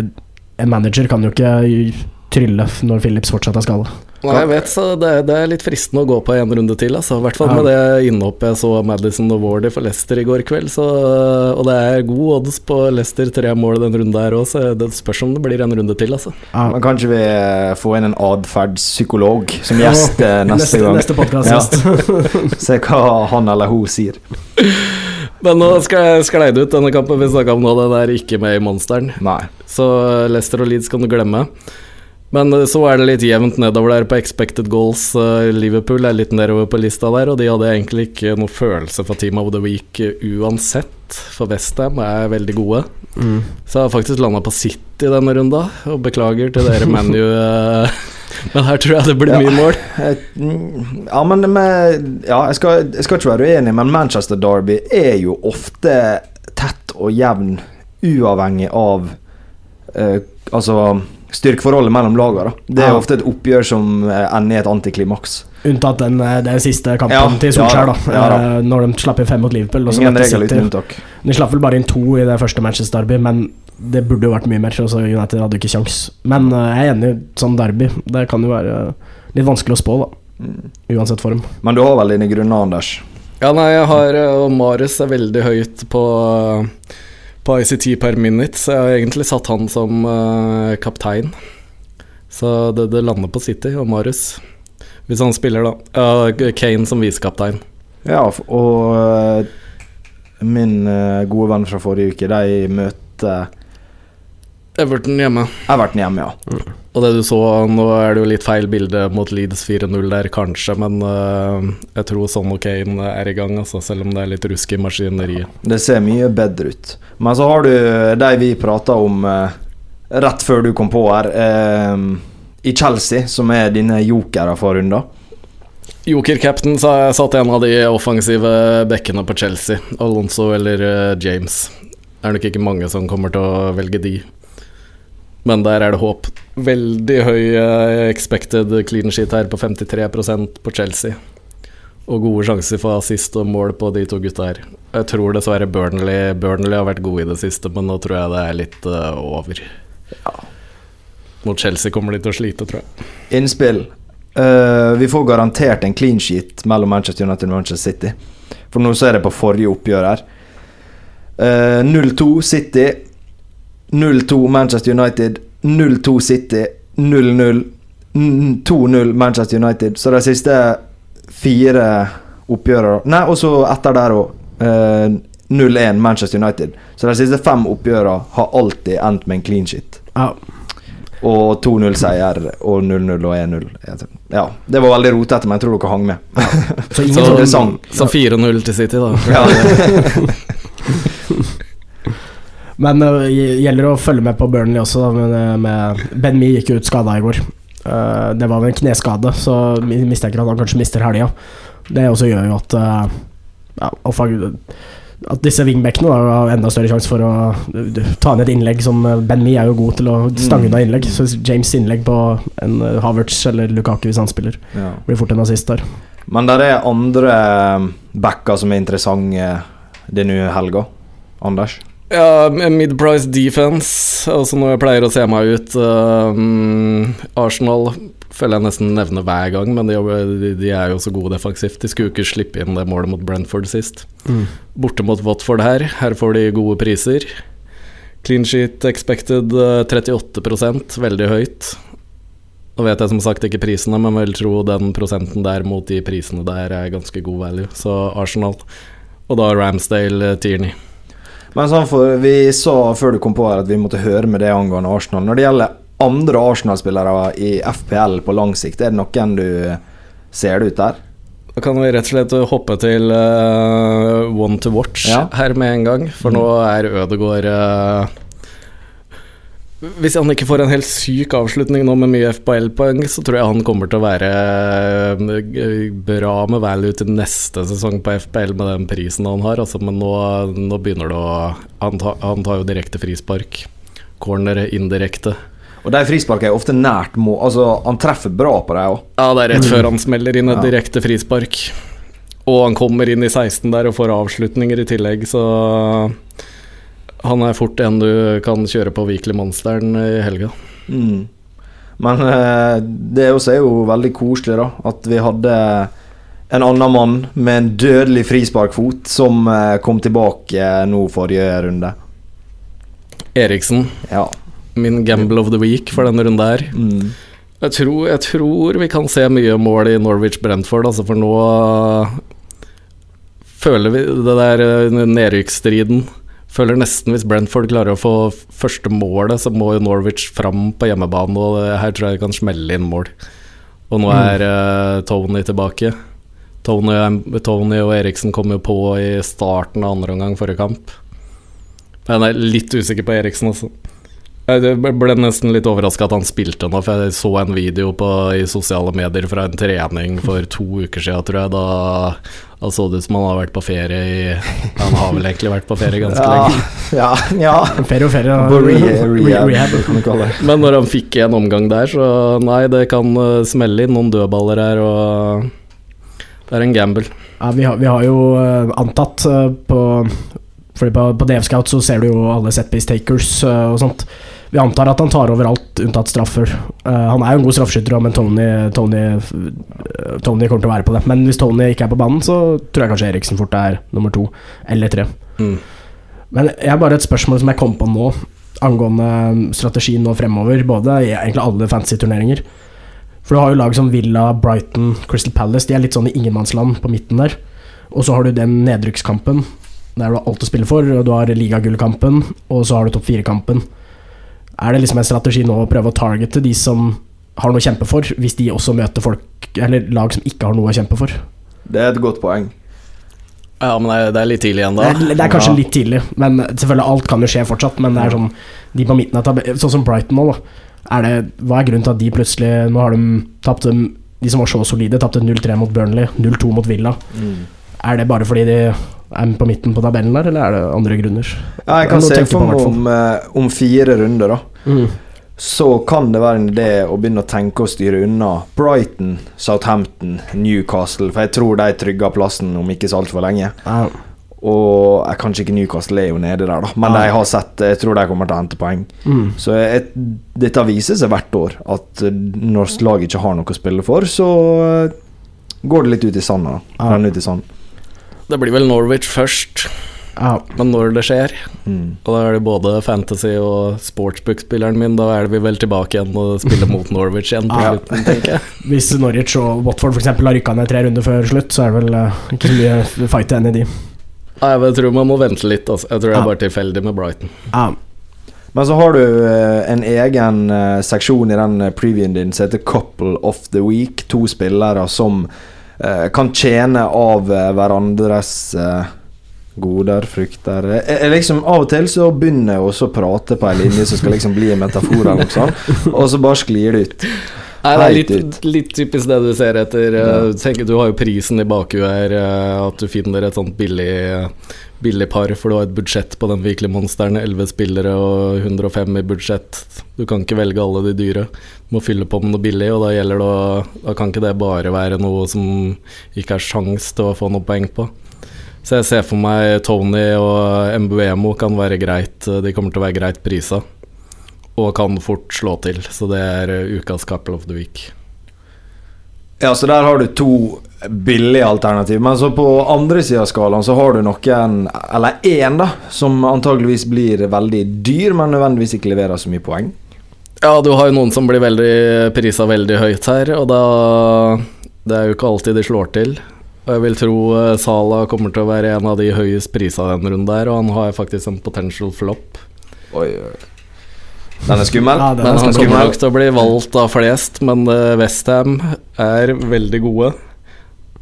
en manager kan jo ikke trylle når Phillips fortsatt er skada. Nei, jeg vet, så det, er- det er litt fristende å gå på en runde til. Altså. I hvert fall med det innhoppet jeg så Madison og Wardy for Leicester i går kveld. Så, og det er god odds på Leicester tre mål den runden her òg, så det spørs om det blir en runde til, altså. Ja. Men kanskje vi får inn en atferdspsykolog som gjest eh, neste, gang. Neste podkast. Ja. Se hva han eller hun sier. Men nå skal jeg skleide ut denne kampen vi snakka om nå, den er ikke med i Monsteren. Nei. Så Leicester og Leeds kan du glemme. Men eh, så er det litt jevnt nedover der på expected goals. Eh, Liverpool er litt nedover på lista der, og de hadde egentlig ikke noe følelse for Team of the Week eh, uansett. For Westham er veldig gode. Mm. Så jeg har faktisk landa på City denne runda, og beklager til dere ManU. Men her tror jeg det blir mye mål. Eh, Ja, men med, ja, jeg, skal, jeg skal ikke være uenig, men Manchester Derby er jo ofte tett og jevn, uavhengig av eh, Altså styrkeforholdet mellom lagene. Det er Ja. ofte et oppgjør som eh, ender i et antiklimaks. Unntatt den, eh, den siste kampen Ja, til ja Solskjær, da, da. ja da. Når de slapp inn fem mot Liverpool. Ingen regel uten unntak. De slapp vel bare inn to i det første Manchester Derby, men det burde jo vært mye mer. Så United hadde ikke kjangs. Men uh, jeg er enig, sånn derby Det kan jo være eh, litt vanskelig å spå, da. Mm. Uansett form. Men du har vel dine grunner, Anders? Ja, nei, jeg har eh, Og Marius er veldig høyt på På ICT per minute, så jeg har egentlig satt han som uh, kaptein. Så det, det lander på City og Marius. Hvis han spiller, da. Ja, Kane som visekaptein. Ja, og eh, min eh, gode venn fra forrige uke, de møter Everton hjemme. Everton hjemme, ja. Og det du så, nå er det jo litt feil bilde mot Leeds 4-0 der, kanskje, men uh, jeg tror Son og Kane er i gang, altså, selv om det er litt rusk i maskineriet. Det ser mye bedre ut. Men så har du de vi prata om uh, rett før du kom på her, uh, i Chelsea, som er dine jokere for runder. Joker-captain satt en av de offensive bekkene på Chelsea. Alonso eller James. Det er nok ikke mange som kommer til å velge de. Men der er det håp. Veldig høy eh, expected clean sheet her, på 53% på Chelsea. Og gode sjanser for assist og mål på de to gutta her. Jeg tror dessverre Burnley Burnley har vært gode i det siste, men nå tror jeg det er litt uh, over. Mot Chelsea kommer de til å slite, tror jeg. Innspill. Uh, vi får garantert en clean sheet mellom Manchester United og Manchester City. For nå ser jeg på forrige oppgjør her. Uh, 0-2 City. 0-2 Manchester United. 0-2 City. 0-0. 2-0 Manchester United. Så de siste fire oppgjørene Nei, og så etter der òg. 0-1 Manchester United. Så de siste fem oppgjørene har alltid endt med en clean shit. Ja. Og 2-0-seier og 0-0 og 1-0. Ja, det var veldig rotete, men jeg tror dere hang med. Så Så- sånn Så 4-0 til City, da. Ja. Men uh, gjelder å følge med på Burnley også. Da, med, med Ben Mee gikk ut skada i går. Uh, det var vel en kneskade, så mi- mistenker at han kanskje mister helga. Det også gjør jo at uh, ja, At disse wingbackene har enda større sjanse for å ta inn et innlegg som Ben Mee er jo god til å stange Mm. unna innlegg. Så James' innlegg på en Havertz eller Lukaku hvis han spiller, Ja. blir fort en assist der. Men det er andre backer som er interessante denne helga. Anders? Ja, mid-price defense, altså når jeg pleier å se meg ut um, Arsenal føler jeg nesten nevner hver gang, men de, de, er jo så gode defensivt. De skulle ikke slippe inn det målet mot Brentford sist. Borte mot Watford her, her får de gode priser. Clean sheet expected uh, 38% veldig høyt. Nå vet jeg som sagt ikke prisene, men vil tro den prosenten der mot de prisene der er ganske god value. Så Arsenal. Og da Ramsdale, uh, Tierney. Men sånn for, Vi sa før du kom på her at vi måtte høre med det angående Arsenal. Når det gjelder andre Arsenal-spillere i FPL på lang sikt, er det noen du ser det ut der? Da kan vi rett og slett hoppe til uh, one to watch Ja. her med en gang, for nå er Ødegaard uh, Hvis han ikke får en helt syk avslutning nå med mye FPL-poeng, så tror jeg han kommer til å være uh, bra med value til neste sesong på FPL med den prisen han har, altså, men nå, nå begynner det å han, tar- han tar jo direkte frispark. Corner indirekte. Og de frisparkene er ofte nært mål. Altså, han treffer bra på dem òg. Ja, det er rett før han smeller inn et direkte frispark. Og han kommer inn i 16 der og får avslutninger i tillegg, så han er fort en du kan kjøre på Weekly Monsteren i helga. Mm. Men eh, det også er jo veldig koselig, da. At vi hadde en annen mann med en dødelig frisparkfot som eh, kom tilbake eh, nå forrige runde. Eriksen, Ja. min gamble of the week for denne runden her. Mm. Jeg tror, jeg tror vi kan se mye mål i Norwich-Brentford, altså for nå føler vi det der nedrykksstriden. Føler nesten hvis Brentford klarer å få første målet, så må jo Norwich fram på hjemmebane, og her tror jeg det kan smelle inn mål. Og nå er mm. Tony tilbake. Tony, Tony og Eriksen kom jo på i starten av andre omgang forrige kamp. Men jeg er litt usikker på Eriksen, altså. Jeg ble nesten litt overraska at han spilte nå, for jeg så en video på, i sosiale medier fra en trening for to uker siden, tror jeg. Da, da så det ut som han har vært på ferie i Han har vel egentlig vært på ferie ganske Ja, lenge. ja, ja. Ferie og ferie. Og re Re- rehab, rehab. kan du kalle det. Men når han fikk en omgang der, så nei, det kan eh, smelle inn noen dødballer her, og det er en gamble. Ja, vi har, vi har jo eh, antatt eh, på Fordi på, på DF Scout så ser du jo alle setpiece takers og sånt. Vi antar at han tar over alt unntatt straffer. Uh, han er jo en god straffeskytter, men Tony, Tony, eh, Tony kommer til å være på det. Men hvis Tony ikke er på banen, så tror jeg kanskje Eriksen fort er nummer to eller tre. Mm. Men jeg har bare et spørsmål som jeg kom på nå, angående strategien nå fremover. Både i egentlig alle fantasy-turneringer. For du har jo lag som Villa, Brighton, Crystal Palace. De er litt sånn i ingenmannsland på midten der. Og så har du den nedrykkskampen, der du har alt å spille for. Og du har ligagullkampen, og så har du topp fire-kampen. Er det liksom en strategi nå å prøve å targete de som har noe å kjempe for, hvis de også møter folk Eller lag som ikke har noe å kjempe for? Det er et godt poeng. Ja, men det er, litt tidlig igjen, Det det er kanskje Ja. litt tidlig, men selvfølgelig alt kan jo skje fortsatt. Men det er sånn de på midten av tabellen Sånn som Brighton nå, da. Er det, hva er grunnen til at de plutselig Nå har de tapt De som var så solide, tapte 0-3 mot Burnley, 0-2 mot Villa. Er det bare fordi de er vi på midten på tabellen der, eller er det andre grunner? Ja, jeg kan se for meg om, eh, om fire runder, da. Mm. Så kan det være en idé å begynne å tenke å styre unna Brighton, Southampton, Newcastle. For jeg tror de trygger plassen om ikke så altfor lenge. Ja. Og jeg kanskje ikke Newcastle er jo nede der, da. Men Ja. de har sett Jeg tror de kommer til å hente poeng. Mm. Så jeg, dette viser seg hvert år, at eh, når laget ikke har noe å spille for, så eh, går det litt ut i sanda. da. Ja. Renner ut i sand. Det blir vel Norwich først, ja. men når det skjer Mm. Og da er det både fantasy og sportsbook-spilleren min. Da er vi vel tilbake igjen og spiller mot Norwich igjen på Ja. slutten, tenker jeg. Hvis Norwich og Watford for eksempel har rykka ned tre runder før slutt, så er det vel eh, ikke så mye fight igjen i de. Nei, Jeg tror man må vente litt. Altså. Jeg tror det er bare tilfeldig med Brighton. Ja. Men så har du eh, en egen eh, seksjon i den previewen din som heter Couple of the Week. To spillere som kan tjene av eh, hverandres eh, goder, frukter jeg, eh, liksom Av og til så begynner jeg også å prate på ei linje som skal liksom bli en metafor, eller noe sånt, og så bare sklir det ut. Nei, det er litt, litt typisk det du ser etter. Ja. eh, tenker, du har jo prisen i bakhuet her, eh, at du finner et sånt billig, billig par, for du har et budsjett på den Weekly Monsteren. 11 spillere og 105 i budsjett. Du kan ikke velge alle de dyre. Du må fylle på med noe billig, og da gjelder det å Da kan ikke det bare være noe som ikke er sjans til å få noe poeng på. Så jeg ser for meg Tony og Mbuemo kan være greit. De kommer til å være greit prisa. Og kan fort slå til. Så det er ukas Couple of the Week. Ja, så der har du to billige alternativ. Men så på andre sida av skalaen så har du noen, eller én, da, som antageligvis blir veldig dyr, men nødvendigvis ikke leverer så mye poeng. Ja, du har jo noen som blir veldig prisa veldig høyt her, og da Det er jo ikke alltid de slår til. Og jeg vil tro Sala kommer til å være en av de høyest prisa denne runden der, og han har faktisk en potential flop. Oi, oi. Den er skummel. Ja, den er Men han skummel. kommer nok til å bli valgt av flest, men Westham er veldig gode.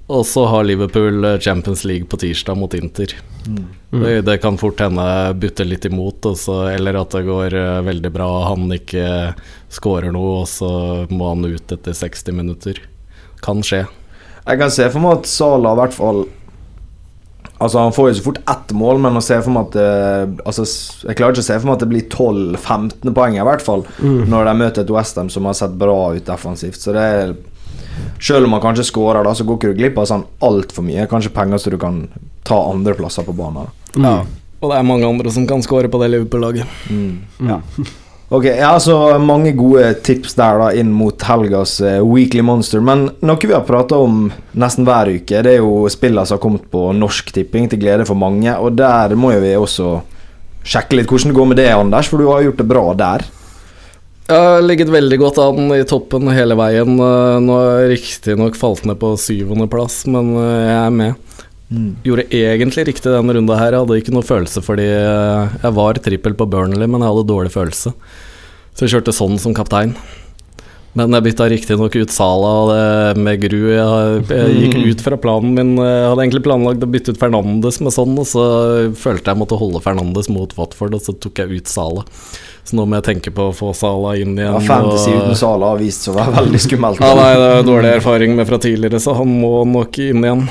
Og så har Liverpool eh, Champions League på tirsdag mot Inter. Mm. Det, det kan fort hende butte litt imot, også, eller at det går eh, veldig bra, han ikke skårer noe, og så må han ut etter 60 minutter. Kan skje. Jeg kan se for meg at Salah i hvert fall Altså Han får jo så fort ett mål, men å se for meg at det, altså, Jeg klarer ikke å se for meg at det blir 12-15 poeng, i hvert fall, Mm. når de møter et Westham som har sett bra ut defensivt. Så det er Selv om man kanskje skårer, da, så går ikke du glipp av sånn altfor mye. Kanskje penger så du kan ta andreplasser på banen. da. Ja. Og det er mange andre som kan skåre på det Liverpool-laget. Ja. Ok, ja, så mange gode tips der da inn mot helgas eh, Weekly Monster. Men noe vi har prata om nesten hver uke, det er jo spillene som har kommet på Norsk Tipping, til glede for mange. Og der må jo vi også sjekke litt hvordan det går med det, Anders, for du har gjort det bra der. Jeg har ligget veldig godt an i toppen hele veien. Eh, Nå riktignok falt ned på syvendeplass, men eh, jeg er med. Gjorde egentlig riktig denne runda her. Jeg hadde ikke noe følelse fordi eh, jeg var trippel på Burnley, men jeg hadde dårlig følelse. Så jeg kjørte sånn som kaptein. Men jeg bytta riktignok ut Sala og det med Gru. Jeg, jeg gikk ut fra planen min. Jeg hadde egentlig planlagt å bytte ut Fernandes med sånn, og så følte jeg måtte holde Fernandes mot Watford, og så tok jeg ut Sala. Så nå må jeg tenke på å få Sala inn igjen. Ja, Fantasy og- uten Sala har vist seg å være veldig skummelt. ja, nei, det er dårlig erfaring med fra tidligere, så han må nok inn igjen.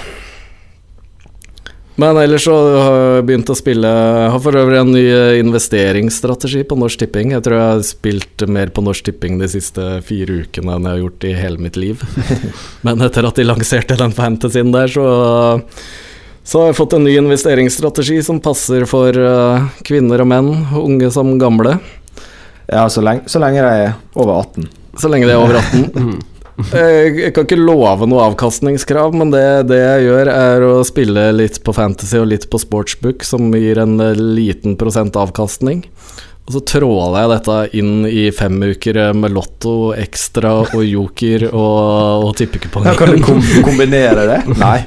Men ellers så har jeg begynt å spille har for øvrig en ny eh, investeringsstrategi på Norsk Tipping. Jeg tror jeg har spilt mer på Norsk Tipping de siste fire ukene enn jeg har gjort i hele mitt liv. Men etter at de lanserte den fantasyen der, så så har jeg fått en ny investeringsstrategi som passer for eh, kvinner og menn, unge som gamle. Ja, så lenge, så lenge de er over 18. Så lenge de er over 18. Jeg jeg kan ikke love noe avkastningskrav, men det, det jeg gjør, er å spille litt på Fantasy og litt på Sportsbook, som gir en eh, liten prosent avkastning. Og så tråler jeg dette inn i femukere med Lotto, Ekstra og Joker og, og Ja, kan du kom kombinere det? Nei.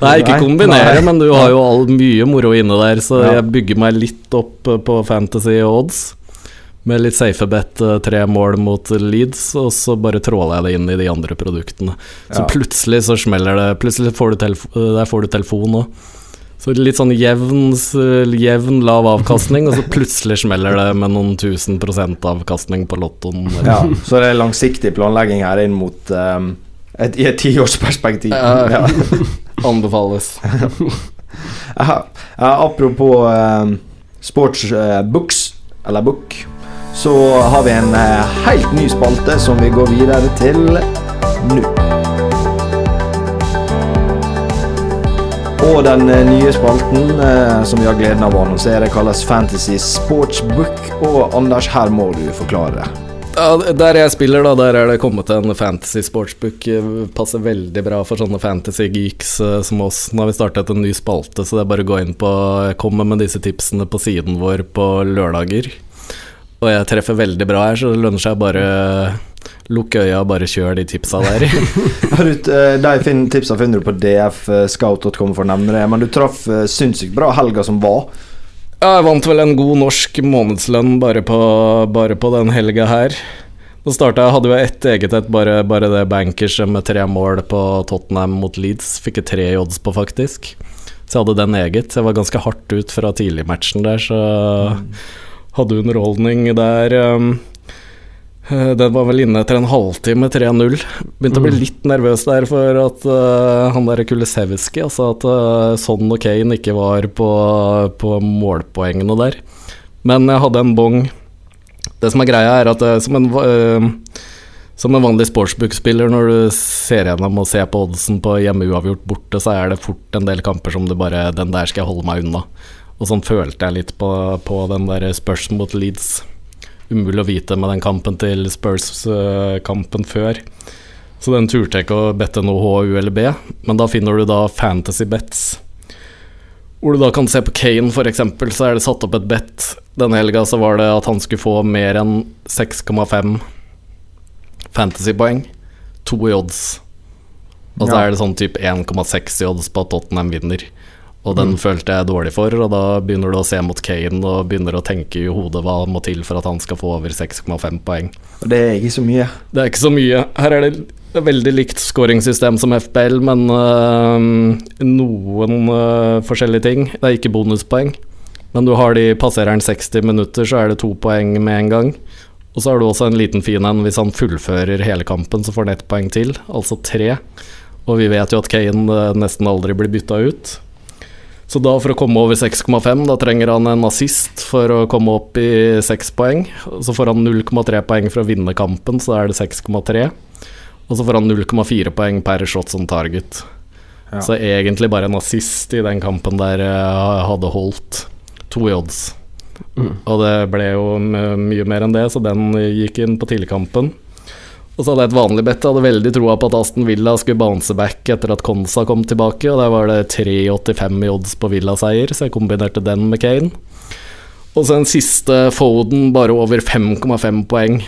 Nei, ikke kombinere, nei. men du har jo all, mye moro inne der, så Ja. jeg bygger meg litt opp eh, på fantasy og odds. Med litt safe bet, eh, tre mål mot Leeds, og så bare tråler jeg det inn i de andre produktene. Så Ja. plutselig så smeller det Plutselig får du, telef der får du telefon òg. Så litt sånn jevn, jevn lav avkastning, og så plutselig smeller det med noen tusen prosent avkastning på lottoen. Ja, så det er langsiktig planlegging her inn mot um, et, i et tiårsperspektiv. Ja. Ja. Anbefales. Ja, apropos um, sportsbooks, eller book, så har vi en eh, helt ny spalte som vi går videre til nå. Og den eh, nye spalten eh, som vi har gleden av å annonsere, kalles Fantasy Sportsbook. Og Anders, her må du forklare det. Ja, der jeg spiller, da, der er det kommet en fantasy sportsbook. Passer veldig bra for sånne fantasy geeks som oss. Nå har vi startet en ny spalte, så det er bare å gå inn på Kommer med disse tipsene på siden vår på lørdager. Og jeg treffer veldig bra her, så det lønner seg bare Lukk øya og bare kjør de tipsa der. Har du, eh, De fin- tipsa finner du på dfscout.com, for å nevne det. Men du traff eh, sinnssykt bra helga som var. Ja, jeg vant vel en god norsk månedslønn bare på, bare på den helga her. Da starta jeg, hadde jo ett eget et, bare, bare det bankers med tre mål på Tottenham mot Leeds. Fikk jeg tre odds på, faktisk. Så jeg hadde den eget. Jeg var ganske hardt ut fra tidligmatchen der, så hadde underholdning der. Um, eh, den var vel inne etter en halvtime, 3-0. Begynte å bli litt nervøs der for at uh, han der Kulisevskij, altså at uh, Son og Kane ikke var på, på målpoengene der. Men jeg hadde en bong. Det som er greia, er at uh, som en som en vanlig sportsbook-spiller, når du ser gjennom og ser på oddsen på hjemme uavgjort borte, så er det fort en del kamper som du bare Den der skal jeg holde meg unna. Og sånn følte jeg litt på, på den der Spurs mot Leeds. Umulig å vite med den kampen til Spurs-kampen før. Så den turte jeg ikke å bette noe H, U eller B, men da finner du da fantasy bets. Hvor du da kan se på Kane, eksempel, så er det satt opp et bet. Denne helga så var det at han skulle få mer enn 6,5 fantasypoeng. To i odds. Og så Ja. er det sånn type 1,6 i odds på at Tottenham vinner. Og den Mm. følte jeg dårlig for, og da begynner du å se mot Kane og begynner å tenke i hodet hva må til for at han skal få over 6,5 poeng. Og det er ikke så mye. Det er ikke så mye. Her er det veldig likt skåringssystem som FPL, men øh, noen øh, forskjellige ting. Det er ikke bonuspoeng, men du har de passerer han 60 minutter, så er det to poeng med en gang. Og så har du også en liten fin en hvis han fullfører hele kampen, så får han ett poeng til, altså tre. Og vi vet jo at Kane øh, nesten aldri blir bytta ut. Så da for å komme over 6,5, da trenger han en assist for å komme opp i 6 poeng. Så får han 0,3 poeng for å vinne kampen, så da er det 6,3. Og så får han 0,4 poeng per shot som target. Ja. Så egentlig bare en assist i den kampen der jeg hadde holdt to i odds. Mm. Og det ble jo mye mer enn det, så den gikk inn på tidligkampen. Og så hadde jeg et vanlig bet. Jeg hadde veldig troa på at Aston Villa skulle bounce back etter at Konsa kom tilbake, og der var det 3,85 i odds på Villa-seier, så jeg kombinerte den med Kane. Og så den siste Foden, bare over 5,5 poeng.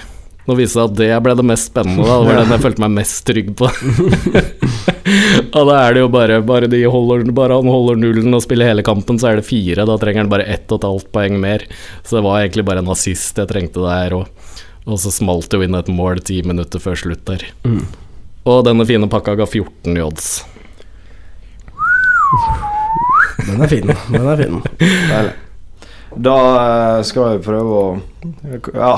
Nå viser det seg at det ble det mest spennende, da. Det var den jeg følte meg mest trygg på. og da er det jo bare Bare, de holder, bare han holder nullen og spiller hele kampen, så er det fire. Da trenger han bare ett og et halvt poeng mer. Så det var egentlig bare en assist jeg trengte der òg. Og så smalt det jo inn et mål ti minutter før slutt der. Mm. Og denne fine pakka ga 14 i odds. Den er fin. Den er fin. Deilig. Da eh, skal vi prøve å Ja,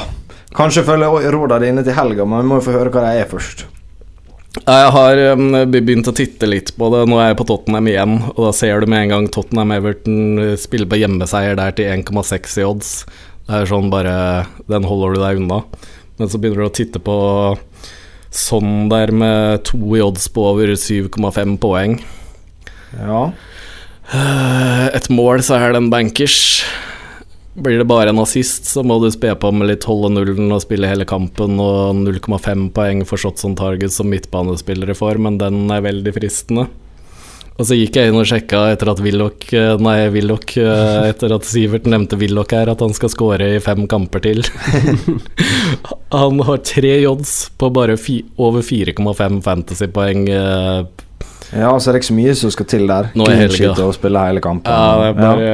kanskje følge rådene dine til helga, men vi må jo få høre hva de er først. Jeg har begynt å titte litt på det. Nå er jeg på Tottenham igjen, og da ser du med en gang Tottenham-Everton spille på hjemmeseier der til 1,6 i odds. Det er sånn bare Den holder du deg unna. Men så begynner du å titte på sånn der med to i odds på over 7,5 poeng. Ja. Et mål, så er det en bankers. Blir det bare en assist, så må du spe på med litt holde nullen og spille hele kampen, og 0,5 poeng for shots on target som midtbanespillere får, men den er veldig fristende. Og så gikk jeg inn og sjekka etter at Willoch eh, Nei, Willoch eh, Etter at Sivert nevnte Willoch her, at han skal score i fem kamper til. han har tre odds på bare fi, over 4,5 fantasypoeng eh, Ja, så det er ikke så mye som skal til der. Nå er helga. og spille hele kampen. Ja, bare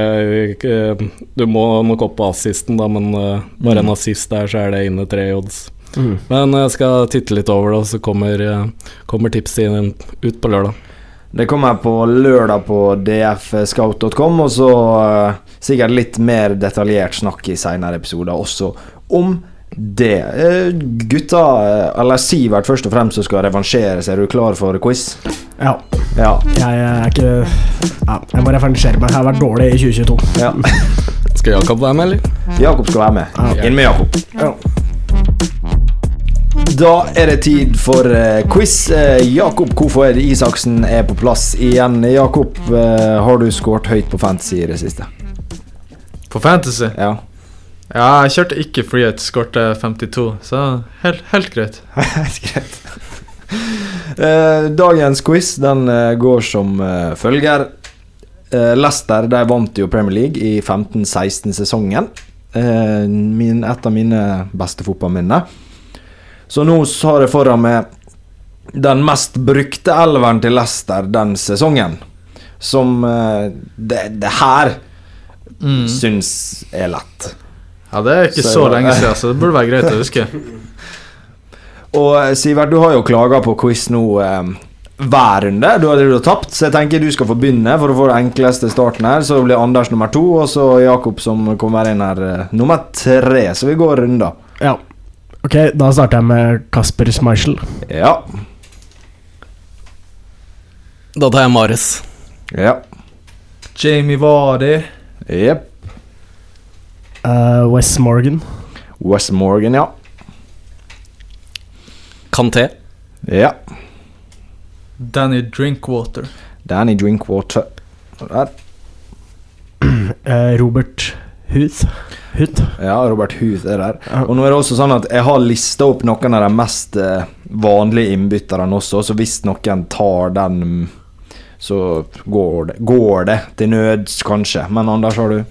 ja. Du må nok opp på assisten, da, men bare bare en assist der, så er det inne tre odds. Mm. Men jeg skal titte litt over det, og så kommer, kommer tipset ut på lørdag. Det kommer på lørdag på dfscout.com, og så uh, sikkert litt mer detaljert snakk i senere episoder også om det. Uh, gutta, eh, eller Sivert først og fremst, som skal revansjere seg. Er du klar for quiz? Ja. Ja. Jeg er ikke ja, Jeg må revansjere meg. Jeg har vært dårlig i 2022. ja. Skal Jakob være med, eller? Jakob skal være med. Ja. Inn med Jakob. Ja. Da er det tid for eh, quiz. Eh, Jakob Kofoed Isaksen er på plass igjen. Jakob, eh, har du skåret høyt på Fantasy i det siste? På Fantasy? Ja. Ja, jeg kjørte ikke frihet, skårte 52, så helt, helt greit. Helt greit. Dagens quiz den går som følger. Leicester de vant jo Premier League i 15-16-sesongen. Eh, et av mine beste fotballminner. Så nå har jeg foran meg den mest brukte elveren til Leicester den sesongen. Som eh, det, det her Mm. syns er lett. Ja, det er ikke Så- så lenge siden, så det burde være greit å huske. Og eh, Sivert, du har jo klaga på quiz nå eh, hver runde. Du har, du har tapt, så jeg tenker du skal få begynne for å få den enkleste starten her. Så blir Anders nummer to, og så Jakob som kommer inn her eh, nummer tre. Så vi går runder. ja. Ok, da starter jeg med Kasper Schmeichel. Ja. Da tar jeg Mares. Ja. Jamie Vardy. Jepp. Uh, Wes Morgan. West Morgan, ja. Kanté. Ja. Danny Drinkwater. Danny Drinkwater. Der. Uh, Robert Huth. Huth. Ja, Robert Huth er der. Og nå er det også sånn at jeg har lista opp noen av de mest eh, vanlige innbytterne også, så hvis noen tar den, så går det, går det til nøds, kanskje. Men Anders, har du?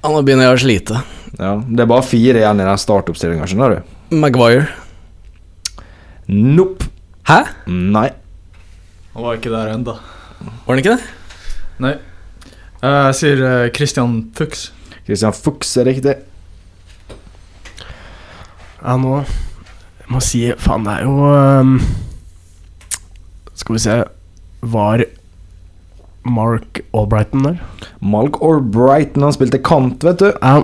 Ja, Nå begynner jeg å slite. Ja, Det er bare fire igjen i den startoppstillinga, skjønner du? Maguire. Nope. Hæ? Nei. Han var ikke der enda. Var han ikke det? Nei. Eh, jeg sier eh, Christian Fuchs. Christian Fuchs er riktig. Ja, nå Jeg må si Faen, det er jo um, Skal vi se Var Mark Albrighton der? Mark Albrighton, han spilte kant, vet du. Ja.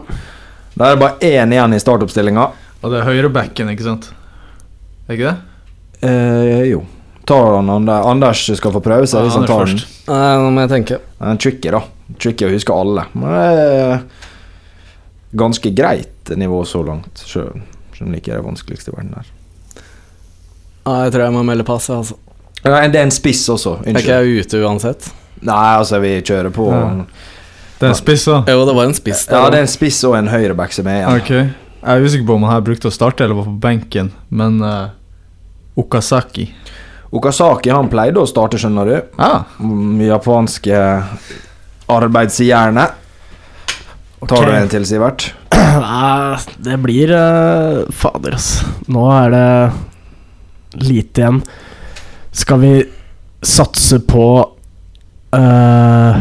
Da er det bare én igjen i startoppstillinga. Og det er høyrebacken, ikke sant? Er ikke det? Eh, jo. Tar han Anders skal få prøve seg Ja, hvis han den. først. Nei, nå må jeg tenke. Det er en tricky, da. Tricky å huske alle. Men det er ganske greit nivå så langt, sjøl om det ikke er det vanskeligste i verden der. Ja, jeg tror jeg må melde passe altså. Nei, Det er en spiss også. Er ikke jeg ute uansett? Nei, altså, vi kjører på. Ja. Det er spiss òg. Jo, det var en spiss der. Ja, det er en spiss og en høyreback som er igjen. Okay. Jeg er usikker på om han her brukte å starte eller var på benken, men uh, Okazaki Okasaki han pleide å starte, skjønner du. Ah, Mm, Japanske arbeidsjernet. Tar du en til, Sivert? Nei, det blir uh, Fader, ass. Nå er det lite igjen. Skal vi satse på uh,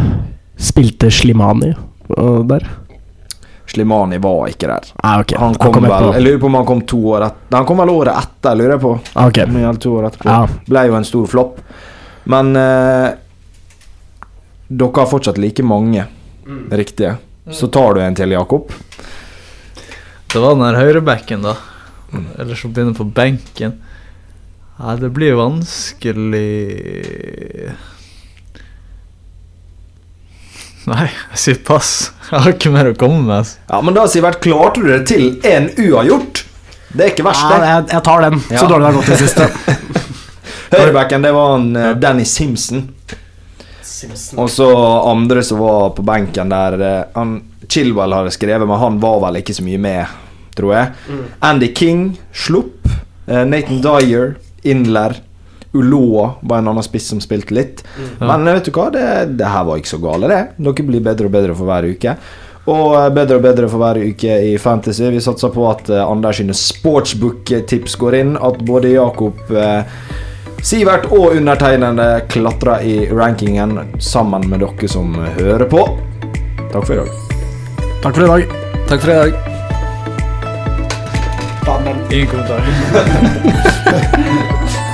Spilte Slimani uh, der? Slimani var ikke der. Ah, okay. Han kom, kom kom vel på. Jeg lurer på om han kom to år etter Han kom vel året etter, lurer jeg på. Ah, Ok. Om det gjaldt to år etter Ja. Ble jo en stor flopp. Men eh, dere har fortsatt like mange riktige. Så tar du en til, Jakob. det var den her høyrebacken, da. Eller som begynner på benken. Ja, det blir vanskelig Nei, jeg sier pass. Jeg har ikke mer å komme med. altså. Ja, Men da, Sivert, klarte du det til en uavgjort? Det er ikke verst, Ja, det. jeg, jeg tar den. Ja. Så dårlig det har gått i det siste. Høyrebacken, det var en, eh, Danny Simpson. Og så andre som var på benken der eh, han, Chilwell hadde skrevet, men han var vel ikke så mye med, tror jeg. Andy King, Slupp. eh, Nathan Dyer, Inler. Uloa var en annen spiss som spilte litt. Mm. Men vet du hva, det, det her var ikke så gale, det. Dere blir bedre og bedre for hver uke. Og eh, bedre og bedre for hver uke i Fantasy. Vi satser på at eh, Anders sine sportsbook-tips går inn. At både Jakob eh, Sivert og undertegnede klatrer i rankingen sammen med dere som hører på. Takk for i dag. Takk for i dag. Takk for i dag. Ingen kommentar.